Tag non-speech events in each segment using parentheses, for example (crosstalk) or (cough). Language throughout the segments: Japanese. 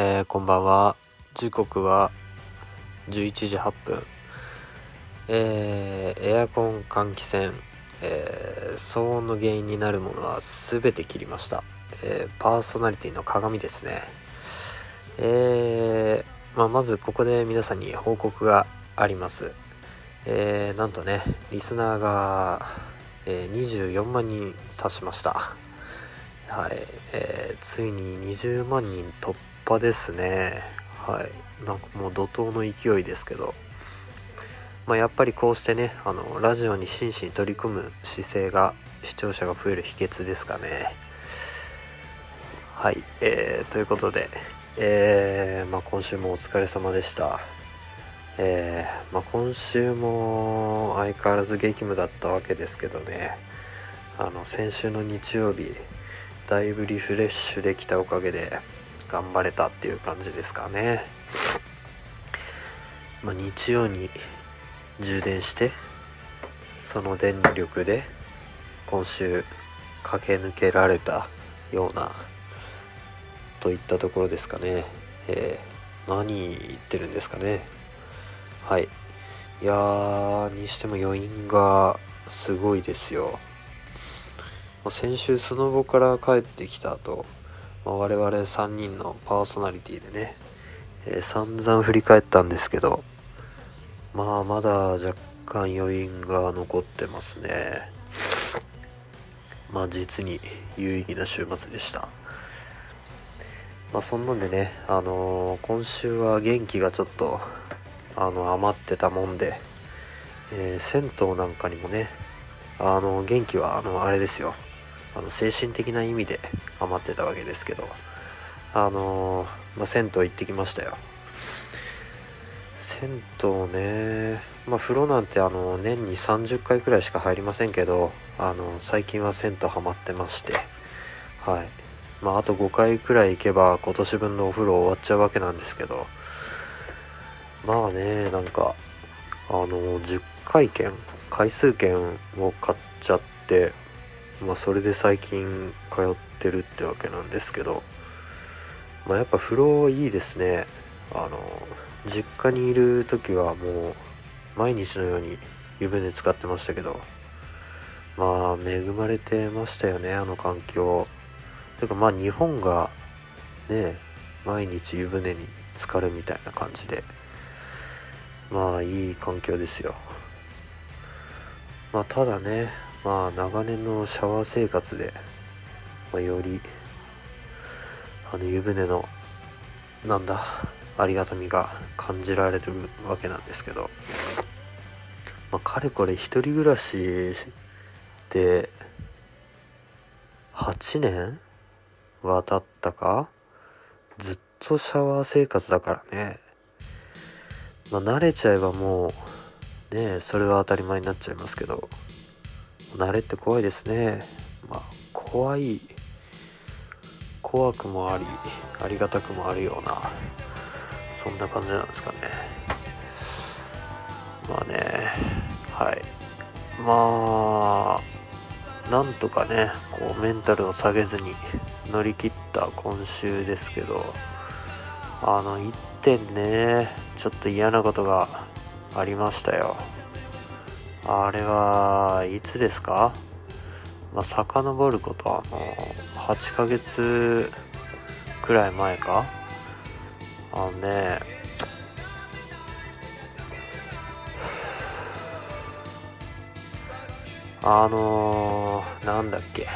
えー、こんばんは。時刻は11時8分。えー、エアコン換気扇、えー、騒音の原因になるものは全て切りました、えパーソナリティの鏡ですね。えまあ、まずここで皆さんに報告があります。えなんとねリスナーが、え24万人達しました。はい、えー、ついに20万人突破ですね。はい。なんかもう怒涛の勢いですけど。まあ、やっぱりこうしてねあのラジオに真摯に取り組む姿勢が視聴者が増える秘訣ですかね。はい、えー、ということで、えーまあ、今週もお疲れ様でした。えー、まあ、今週も相変わらず激務だったわけですけどね。あの先週の日曜日だいぶリフレッシュできたおかげで頑張れたっていう感じですかね。まあ、日曜に充電してその電力で今週駆け抜けられたようなといったところですかね。えー、何言ってるんですかね。はい。いやー、にしても余韻がすごいですよ。先週スノボから帰ってきた後、まあ、我々3人のパーソナリティでね、えー、散々振り返ったんですけどまあまだ若干余韻が残ってますね。まあ実に有意義な週末でした。まあそんなんでねあのー、今週は元気がちょっとあの余ってたもんで、えー、銭湯なんかにもねあの元気はあのあれですよ。あの精神的な意味で余ってたわけですけどあのまあ、銭湯行ってきましたよ。銭湯ねまあ風呂なんてあの年に30回くらいしか入りませんけどあの最近は銭湯ハマってましてはい。まああと5回くらい行けば今年分のお風呂終わっちゃうわけなんですけどまあねなんかあの10回券回数券を買っちゃってまあそれで最近通ってるってわけなんですけどまあやっぱ風呂いいですね。あの実家にいる時はもう毎日のように湯船使ってましたけどまあ恵まれてましたよねあの環境。てかまあ日本がね毎日湯船に浸かるみたいな感じでまあいい環境ですよ。まあただねまあ長年のシャワー生活で、まあ、よりあの湯船のなんだありがたみが感じられてるわけなんですけど、まあ、かれこれ一人暮らしで8年は経ったかずっとシャワー生活だからね。まあ慣れちゃえばもうねそれは当たり前になっちゃいますけど。慣れって怖いですね。まあ怖い怖くもありありがたくもあるようなそんな感じなんですかね。まあねはい。まあなんとかねこうメンタルを下げずに乗り切った今週ですけどあの1点ねちょっと嫌なことがありましたよ。あれはいつですか？まあ、遡ることはあの8ヶ月くらい前か？あのねあのー、なんだっけ？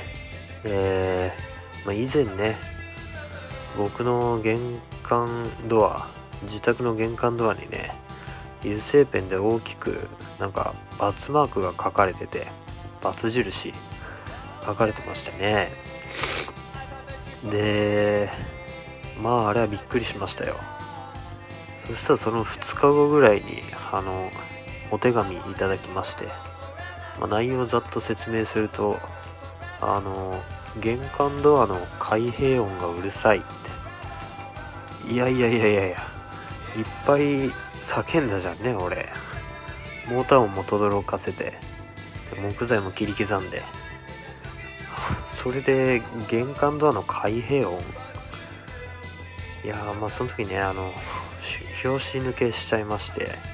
えー、まあ、以前ね僕の玄関ドア自宅の玄関ドアにね油性ペンで大きくなんか×マークが書かれてて×印書かれてましたね。でまああれはびっくりしましたよ。そしたらその2日後ぐらいにあのお手紙いただきまして、まあ、内容をざっと説明するとあの玄関ドアの開閉音がうるさいって。いやいやいやいやいやいっぱい叫んだじゃんね俺。モーター音も轟かせて。木材も切り刻んで。(laughs) それで玄関ドアの開閉音。いやーまあその時ねあの拍子抜けしちゃいまして。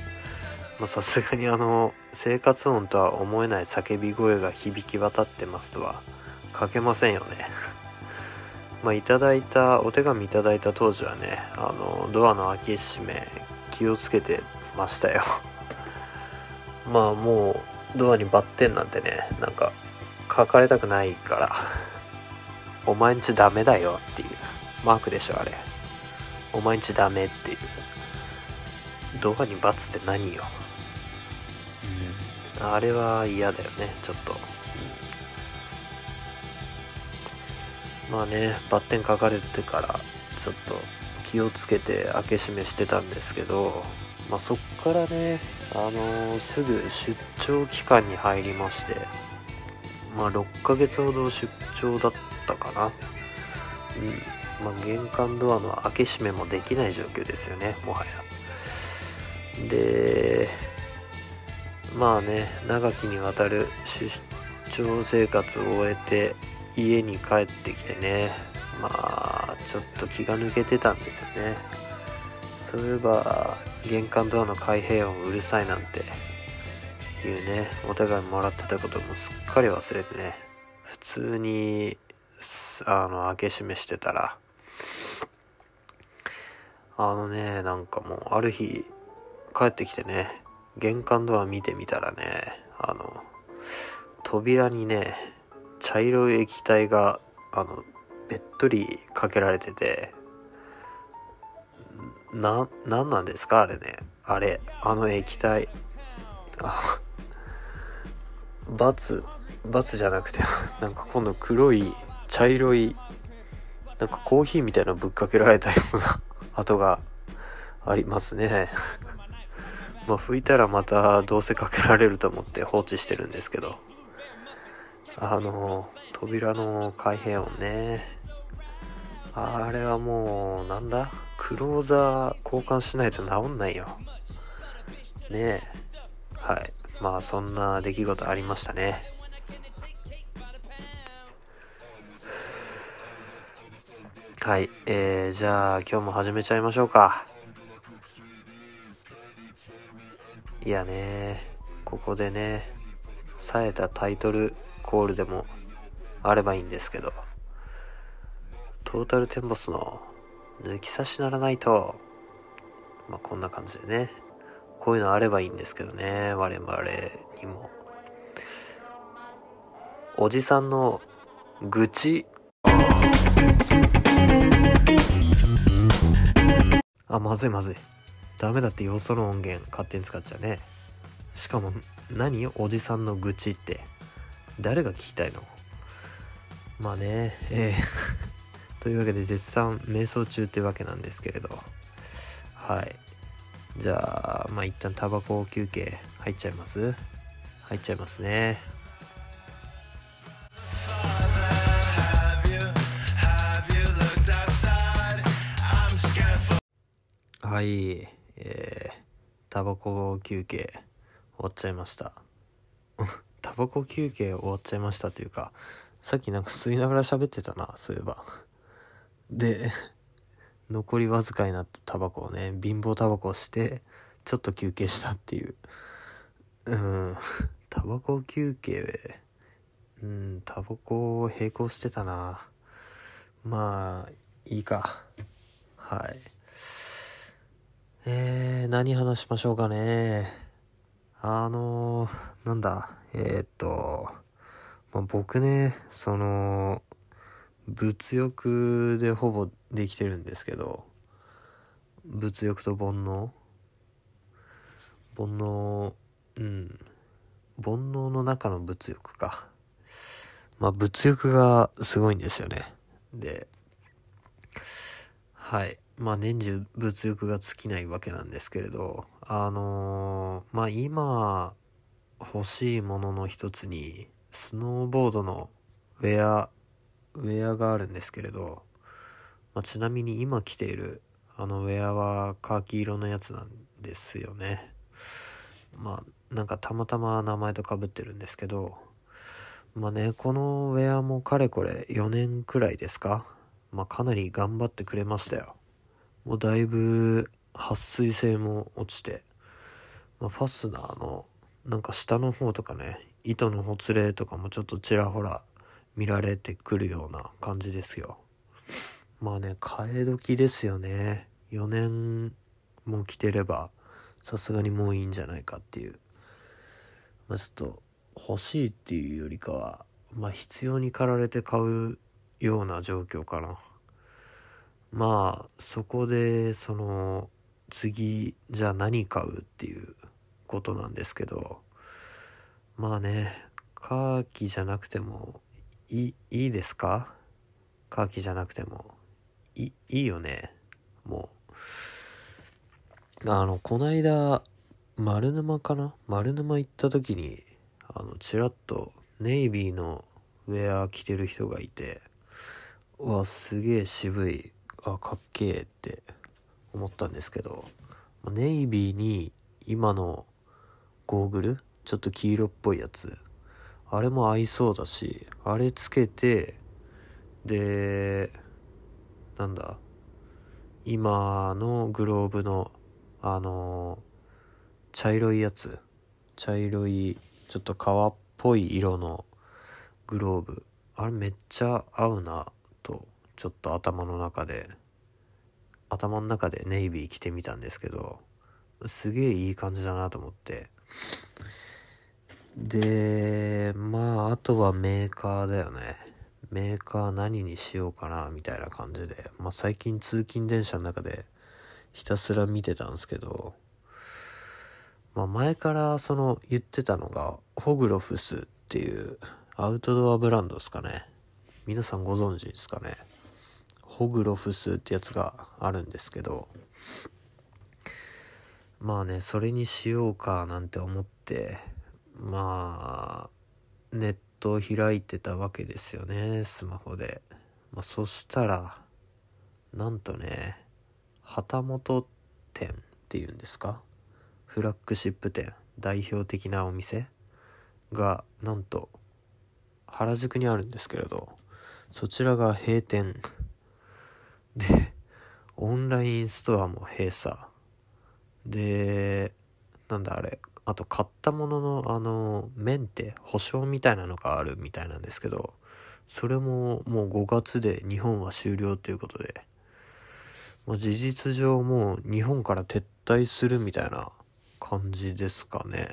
さすがにあの生活音とは思えない叫び声が響き渡ってますとは書けませんよね。(laughs) まあいただいたお手紙いただいた当時はねあのドアの開け閉め気をつけてましたよ。(laughs) まあもうドアにバッテンなんてねなんか書かれたくないからお前んちダメだよっていうマークでしょあれ。お前んちダメっていう。ドアに罰って何よ。うん。あれは嫌だよねちょっと、うん、まあねバッテン書かれてからちょっと気をつけて開け閉めしてたんですけどまあそっからねあのー、すぐ出張期間に入りましてまあ6ヶ月ほど出張だったかな。うん。まあ玄関ドアの開け閉めもできない状況ですよねもはや。でまあね長きにわたる出張生活を終えて家に帰ってきてねまあちょっと気が抜けてたんですよね。そういえば玄関ドアの開閉音うるさいなんていうねお互いもらってたこともすっかり忘れてね。普通にあの開け閉めしてたら。あのねなんかもうある日帰ってきてね玄関ドア見てみたらねあの扉にね茶色い液体があのべっとりかけられてて。な何なんですか？あれね。あれあの液体。あバツバツじゃなくて (laughs) なんか今度黒い茶色いなんかコーヒーみたいなぶっかけられたような (laughs) 跡がありますね。まあ拭いたらまたどうせかけられると思って放置してるんですけど。あの扉の開閉音ね。あれはもうなんだ？クローザー交換しないと治んないよ。ねえ。はい。まあそんな出来事ありましたね。はい、えー、じゃあ今日も始めちゃいましょうか。いやね、ここでね、冴えたタイトルコールでもあればいいんですけど、トータルテンボスの抜き差しならないと、まあこんな感じでね、こういうのあればいいんですけどね、我々にも。おじさんの愚痴あ、まずいまずい。ダメだって要素の音源勝手に使っちゃうね。しかも、何？おじさんの愚痴って。誰が聞きたいの？まあね、えーというわけで絶賛瞑想中ってわけなんですけれど。はい。じゃあ、まあ一旦タバコ休憩入っちゃいます？入っちゃいますね。はい、えー、タバコ休憩終わっちゃいました。(laughs) タバコ休憩終わっちゃいましたというか、さっきなんか吸いながら喋ってたな、そういえば。で、(laughs) 残りわずかになったタバコをね、貧乏タバコをして、ちょっと休憩したっていう。うん、(laughs) タバコ休憩、うん、タバコを並行してたな。まあ、いいか。はい。えー、何話しましょうかね。あのー、なんだ、えー、っと、まあ、僕ね、その、物欲でほぼできてるんですけど、物欲と煩悩？煩悩、うん。煩悩の中の物欲か。まあ、物欲がすごいんですよね。で、はい。まあ年中物欲が尽きないわけなんですけれど、あのー、まあ今欲しいものの一つに、スノーボードのウェア、ウェアがあるんですけれど、まあ、ちなみに今着ているあのウェアはカーキ色のやつなんですよね。まあなんかたまたま名前とかぶってるんですけど、まあね、このウェアもかれこれ4年くらいですか？まあかなり頑張ってくれましたよ。もうだいぶ撥水性も落ちて、まあ、ファスナーのなんか下の方とかね糸のほつれとかもちょっとちらほら見られてくるような感じですよ。まあね替え時ですよね。4年も着てればさすがにもういいんじゃないかっていう。まあちょっと欲しいっていうよりかはまあ必要に駆られて買うような状況かな。まあそこでその次じゃあ何買うっていうことなんですけどまあねカーキじゃなくてもいいいですか？カーキじゃなくても。いいいよね。もう。あのこないだ丸沼かな？丸沼行った時にあのちらっとネイビーのウェア着てる人がいてうわすげえ渋い。あかっけえって思ったんですけどネイビーに今のゴーグル？ちょっと黄色っぽいやつあれも合いそうだしあれつけてでなんだ今のグローブのあの茶色いやつ茶色いちょっと革っぽい色のグローブあれめっちゃ合うなとちょっと頭の中で頭の中でネイビー着てみたんですけどすげえいい感じだなと思って。でまああとはメーカーだよね。メーカー何にしようかなみたいな感じで、まあ、最近通勤電車の中でひたすら見てたんですけど、まあ、前からその言ってたのがホグロフスっていうアウトドアブランドですかね。皆さんご存知ですかね。ホグロフスってやつがあるんですけど。まあねそれにしようかなんて思ってまあネットを開いてたわけですよねスマホで、まあ、そしたらなんとね旗本店っていうんですか？フラッグシップ店代表的なお店がなんと原宿にあるんですけれどそちらが閉店。でオンラインストアも閉鎖。でなんだあれあと買ったもののあのメンテ保証みたいなのがあるみたいなんですけどそれももう5月で日本は終了ということで、まあ、事実上もう日本から撤退するみたいな感じですかね。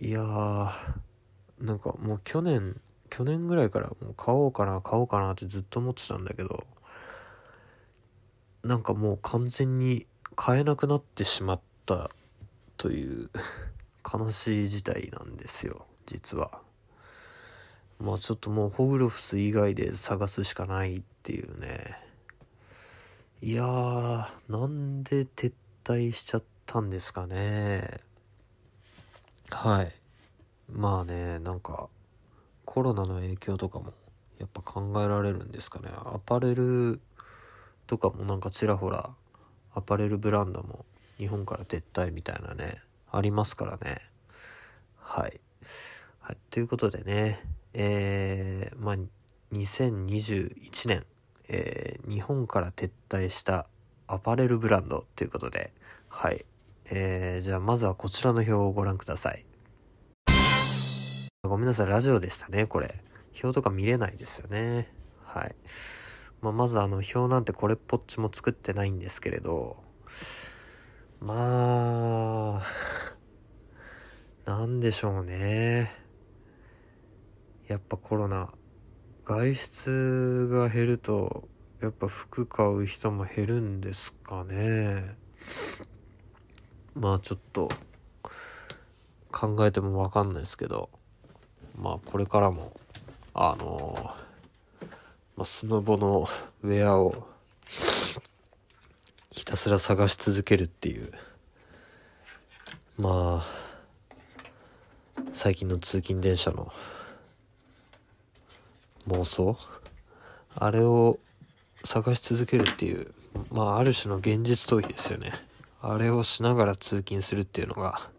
いやーなんかもう去年去年ぐらいからもう買おうかな買おうかなってずっと思ってたんだけどなんかもう完全に買えなくなってしまったという悲しい事態なんですよ実は。まあちょっともうホグロフス以外で探すしかないっていうね。いやーなんで撤退しちゃったんですかね。はい。まあねなんかコロナの影響とかもやっぱ考えられるんですかね。アパレルとかもなんかちらほらアパレルブランドも日本から撤退みたいなねありますからねはい、はい、ということでねえー、まあ2021年、えー、日本から撤退したアパレルブランドということではいえー、じゃあまずはこちらの表をご覧くださいごめんなさい、ラジオでしたね、これ。表とか見れないですよね。はい。まあ、まずあの、表なんてこれっぽっちも作ってないんですけれど、まあ、なんでしょうね。やっぱコロナ、外出が減ると、やっぱ服買う人も減るんですかね。まあちょっと、考えてもわかんないですけど、まあこれからもあのまあ、スノボのウェアをひたすら探し続けるっていう。まあ最近の通勤電車の妄想？あれを探し続けるっていう。まあある種の現実逃避ですよね。あれをしながら通勤するっていうのが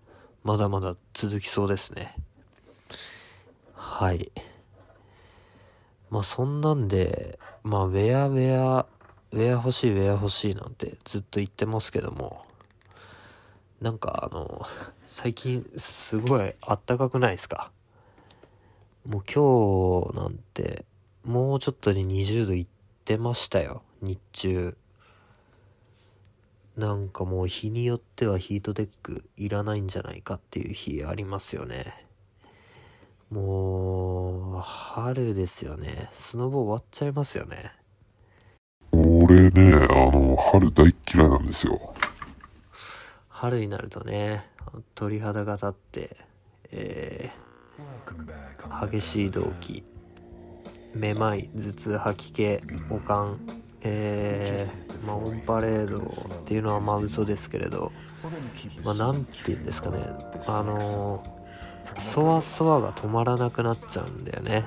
まだまだ続きそうですね。はい。まあそんなんで、まあウェアウェアウェア欲しいウェア欲しいなんてずっと言ってますけども、なんかあの、最近すごいあったかくないですか？もう今日なんて、もうちょっとで20度いってましたよ、日中。なんかもう日によってはヒートテックいらないんじゃないかっていう日ありますよね。もう、春ですよね。スノボ終わっちゃいますよね。俺ね、あの、春大嫌いなんですよ。春になるとね、鳥肌が立って、えー、激しい動悸、めまい、頭痛、吐き気、悪寒、えー、まあ、オンパレードっていうのはまあ嘘ですけれど、まあ、なんて言うんですかね、あの、そわそわが止まらなくなっちゃうんだよね。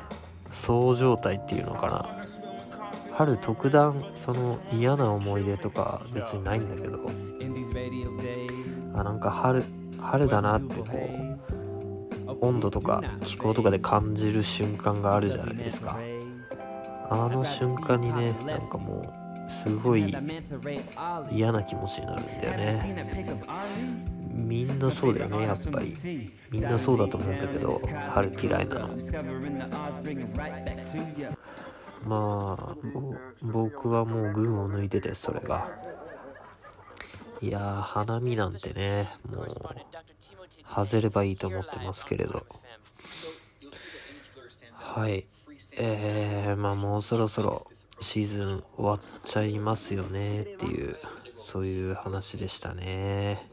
そう状態っていうのかな。春特段その嫌な思い出とか別にないんだけどあなんか春春だなってこう温度とか気候とかで感じる瞬間があるじゃないですか。あの瞬間にねなんかもうすごい嫌な気持ちになるんだよね。みんなそうだよねやっぱり。みんなそうだと思うんだけど春嫌いなの。まあ僕はもう群を抜いててそれが。いやー花見なんてねもう外ればいいと思ってますけれど。はい。えー、まあもうそろそろシーズン終わっちゃいますよねっていうそういう話でしたね。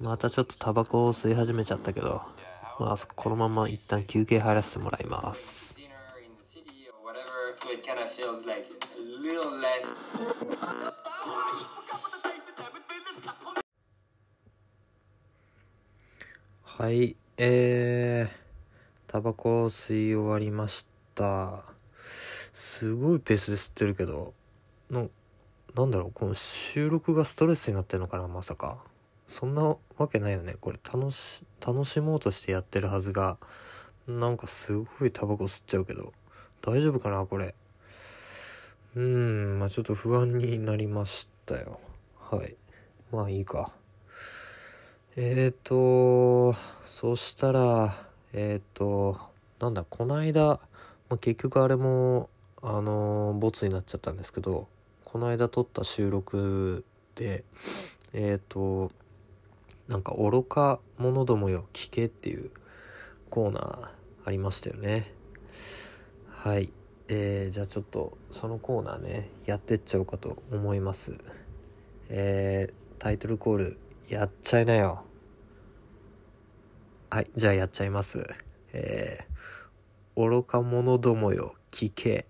またちょっとタバコを吸い始めちゃったけどまあこのまま一旦休憩入らせてもらいます。So it kind of feels like a little less. はい、えー、タバコを吸い終わりました。すごいペースで吸ってるけど、の、なんだろう、この収録がストレスになってるのかな、まさか。そんなわけないよね。これ楽し、楽しもうとしてやってるはずが、なんかすごいタバコ吸っちゃうけど。大丈夫かなこれ。うん、まあちょっと不安になりましたよ。はい。まあいいか。えーと、そしたら、えーと、なんだ、こないだ、まあ、結局あれも、あのー、ボツになっちゃったんですけど、この間撮った収録で、えーと、なんか愚か者どもよ聞けっていうコーナーありましたよね。はい。えー、じゃあちょっとそのコーナーねやってっちゃおうかと思います。えー、タイトルコールやっちゃいなよ。はいじゃあやっちゃいます。えー、愚か者どもよ聞け。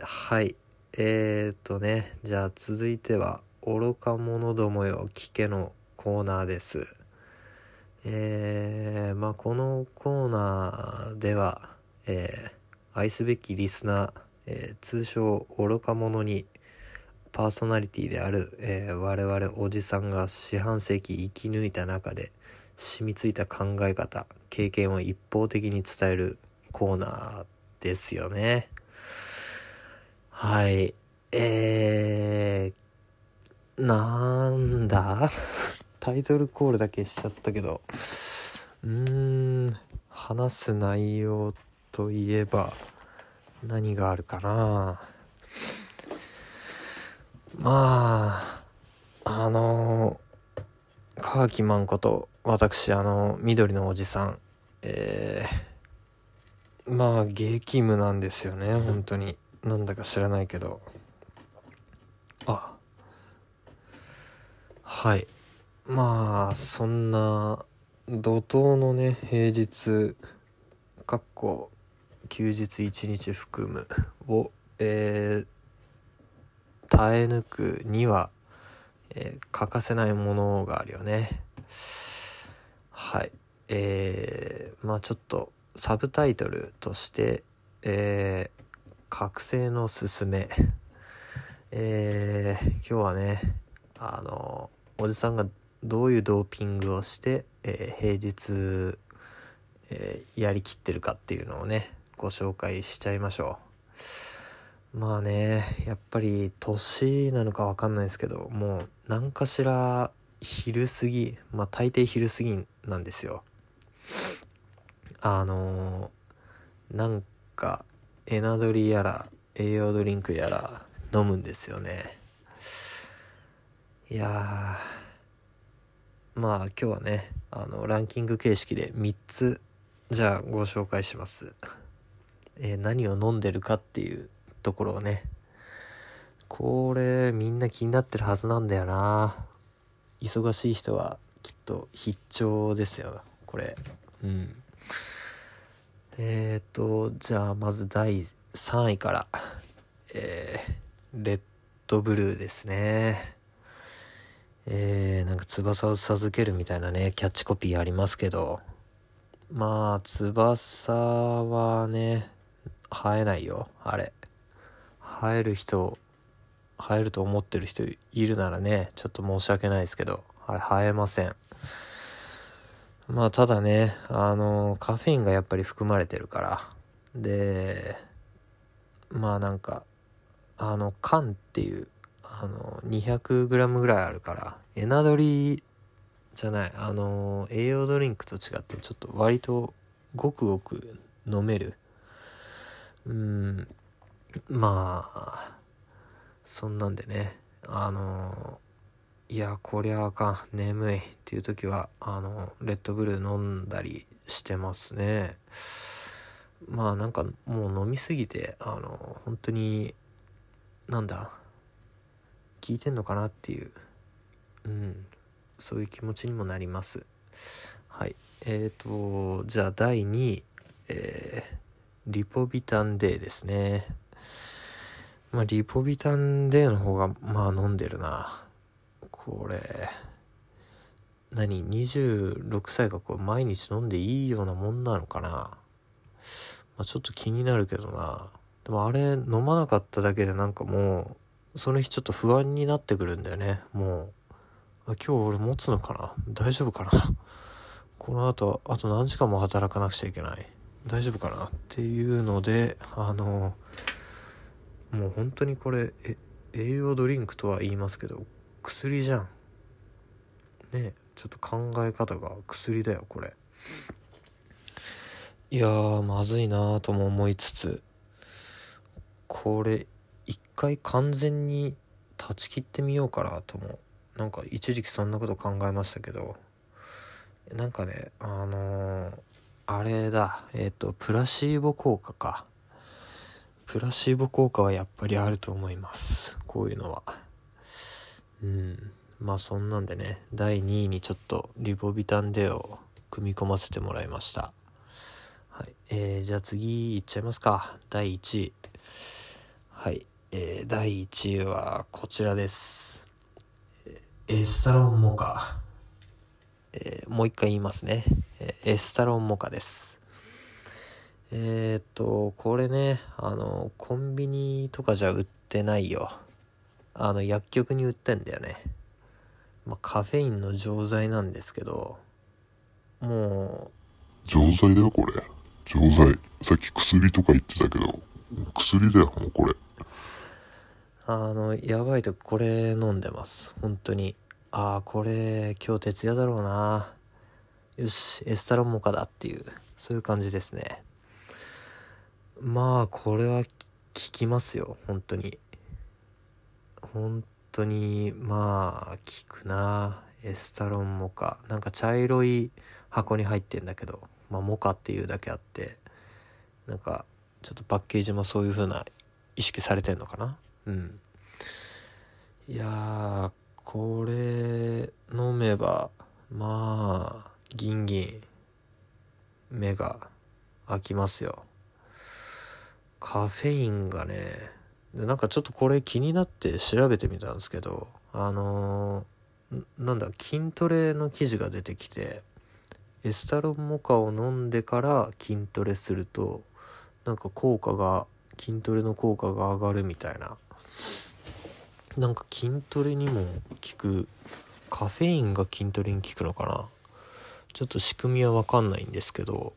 はい。えー、っとねじゃあ続いては愚か者どもよ聞けのコーナーです。えー、まあこのコーナーではえー愛すべきリスナー、えー、通称愚か者にパーソナリティである、えー、我々おじさんが四半世紀生き抜いた中で染みついた考え方経験を一方的に伝えるコーナーですよね。はい。えー、なんだ？タイトルコールだけしちゃったけど。うーん話す内容といえば何があるかな。まああの川木マンこと私あの緑のおじさんえー、まあ激務なんですよね本当に。なんだか知らないけど。あはい。まあそんな怒涛のね平日かっこ休日1日含むを、えー、耐え抜くには、えー、欠かせないものがあるよね。はい。えー、まあちょっとサブタイトルとしてえー、覚醒のすすめ。えー、今日はねあのおじさんがどういうドーピングをして、えー、平日、えー、やりきってるかっていうのをねご紹介しちゃいましょう。まあねやっぱり年なのかわかんないですけどもう何かしら昼過ぎまあ大抵昼過ぎなんですよ。あのー、なんかエナドリやら栄養ドリンクやら飲むんですよね。いやまあ今日はねあのランキング形式で3つじゃあご紹介します、えー、何を飲んでるかっていうところをねこれみんな気になってるはずなんだよな。忙しい人はきっと必聴ですよこれ。うん。えっ、とじゃあまず第3位からえー、レッドブルーですね。えー、なんか翼を授けるみたいなねキャッチコピーありますけど。まあ翼はね生えないよあれ。生える人生えると思ってる人いるならねちょっと申し訳ないですけどあれ生えません。まあただねあのカフェインがやっぱり含まれてるから。でまあなんかあの缶っていうあの 200g ぐらいあるからエナドリじゃないあの栄養ドリンクと違ってちょっと割とごくごく飲めるうん。まあそんなんでねあのいやこりゃあかん。眠い。っていう時はあのレッドブル飲んだりしてますね。まあなんかもう飲みすぎてあの本当になんだ聞いてんのかなっていううん。そういう気持ちにもなります。はい。えーとじゃあ第2位えー、リポビタン D ですね。まあリポビタン D の方がまあ飲んでるな。これ何？26歳がこう毎日飲んでいいようなもんなのかな、まあ、ちょっと気になるけどな。でもあれ飲まなかっただけでなんかもうその日ちょっと不安になってくるんだよね。もうあ今日俺持つのかな？大丈夫かな？この後あと何時間も働かなくちゃいけない。大丈夫かな？っていうのであのもう本当にこれ栄養ドリンクとは言いますけど薬じゃん。ねちょっと考え方が薬だよこれ。いやまずいなとも思いつつこれ一回完全に断ち切ってみようかなともなんか一時期そんなこと考えましたけどなんかねあのー、あれだ。えっ、ー、とプラシーボ効果か。プラシーボ効果はやっぱりあると思います。こういうのは。うん。まあそんなんでね。第2位にちょっとリボビタンデを組み込ませてもらいました。はい。えー、じゃあ次いっちゃいますか。第1位。はい、えー、第1位はこちらです。エスタロンモカ、えー、もう一回言いますね。エスタロンモカです。えー、っとこれねあのコンビニとかじゃ売ってないよ。あの薬局に売ってんだよね、まあ、カフェインの錠剤なんですけどもう錠剤だよこれ。錠剤。さっき薬とか言ってたけど薬だよもうこれ。あのやばいとこれ飲んでます。本当にああこれ今日徹夜だろうな。よしエスタロンモカだっていうそういう感じですね。まあこれは効きますよ本当に。本当にまあ効くなエスタロンモカ。なんか茶色い箱に入ってんだけどまあモカっていうだけあってなんかちょっとパッケージもそういう風な意識されてんのかな。うん。いやこれ飲めばまあギンギン目が開きますよ。カフェインがねでなんかちょっとこれ気になって調べてみたんですけどあのー、なんだ筋トレの記事が出てきてエスタロンモカを飲んでから筋トレするとなんか効果が筋トレの効果が上がるみたいななんか筋トレにも効くカフェインが筋トレに効くのかな。ちょっと仕組みは分かんないんですけど。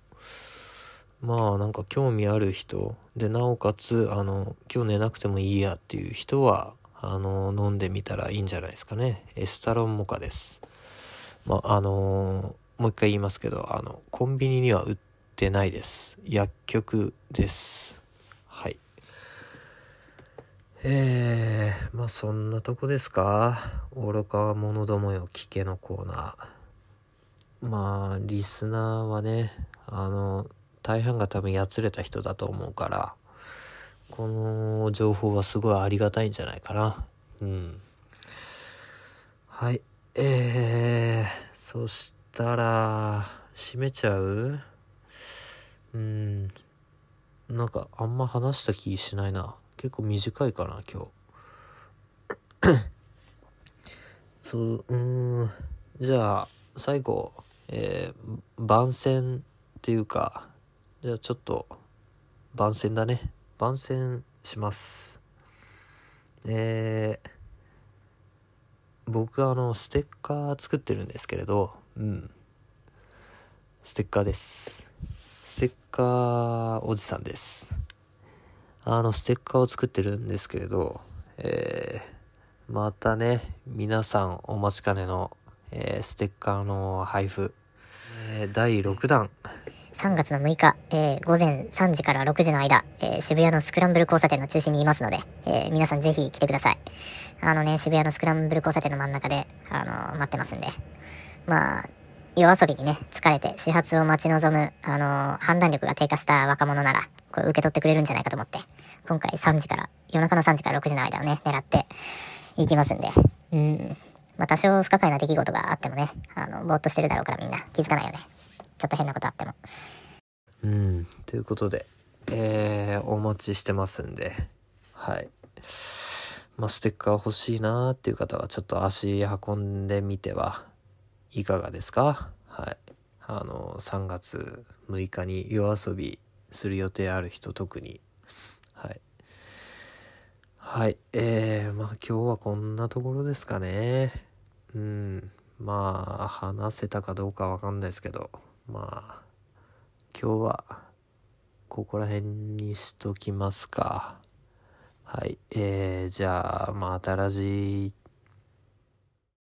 まあなんか興味ある人。でなおかつあの今日寝なくてもいいやっていう人はあの飲んでみたらいいんじゃないですかね。エスタロンモカです。まああのもう一回言いますけどあのコンビニには売ってないです。薬局です。はい。えー、まあそんなとこですか？愚か者どもよ聞けのコーナー。まあリスナーはねあの大半が多分やつれた人だと思うからこの情報はすごいありがたいんじゃないかな。うん。はいえー、そしたら閉めちゃう？うん。なんかあんま話した気しないな。結構短いかな今日。(coughs) そううん。じゃあ最後えー、番宣っていうかじゃあちょっと番宣だね。番宣します。えー、僕あのステッカー作ってるんですけれどうん。ステッカーです。ステッカーおじさんですあのステッカーを作ってるんですけれどえー、またね皆さんお待ちかねの、えー、ステッカーの配布、えー、第6弾3月の6日、えー、午前3時から6時の間、えー、渋谷のスクランブル交差点の中心にいますので、えー、皆さんぜひ来てください。あのね、渋谷のスクランブル交差点の真ん中で、あの待ってますんで。まあ、夜遊びにね、疲れて始発を待ち望む、あの判断力が低下した若者なら、これ受け取ってくれるんじゃないかと思って、今回3時から、夜中の3時から6時の間をね、狙っていきますんで。うん。まあ、多少不可解な出来事があってもね、あの、ぼーっとしてるだろうからみんな気づかないよね。ちょっと変なことあっても。うん、ということで、えー、お待ちしてますんで、はい。まあ、ステッカー欲しいなーっていう方は、ちょっと足運んでみてはいかがですか？はい。あの、3月6日に夜遊びする予定ある人特に、はい。はい。えー、まあ今日はこんなところですかね。うん。まあ、話せたかどうかわかんないですけど、まあ、今日はここら辺にしときますか。はい。えー、じゃあ、まあ、新しい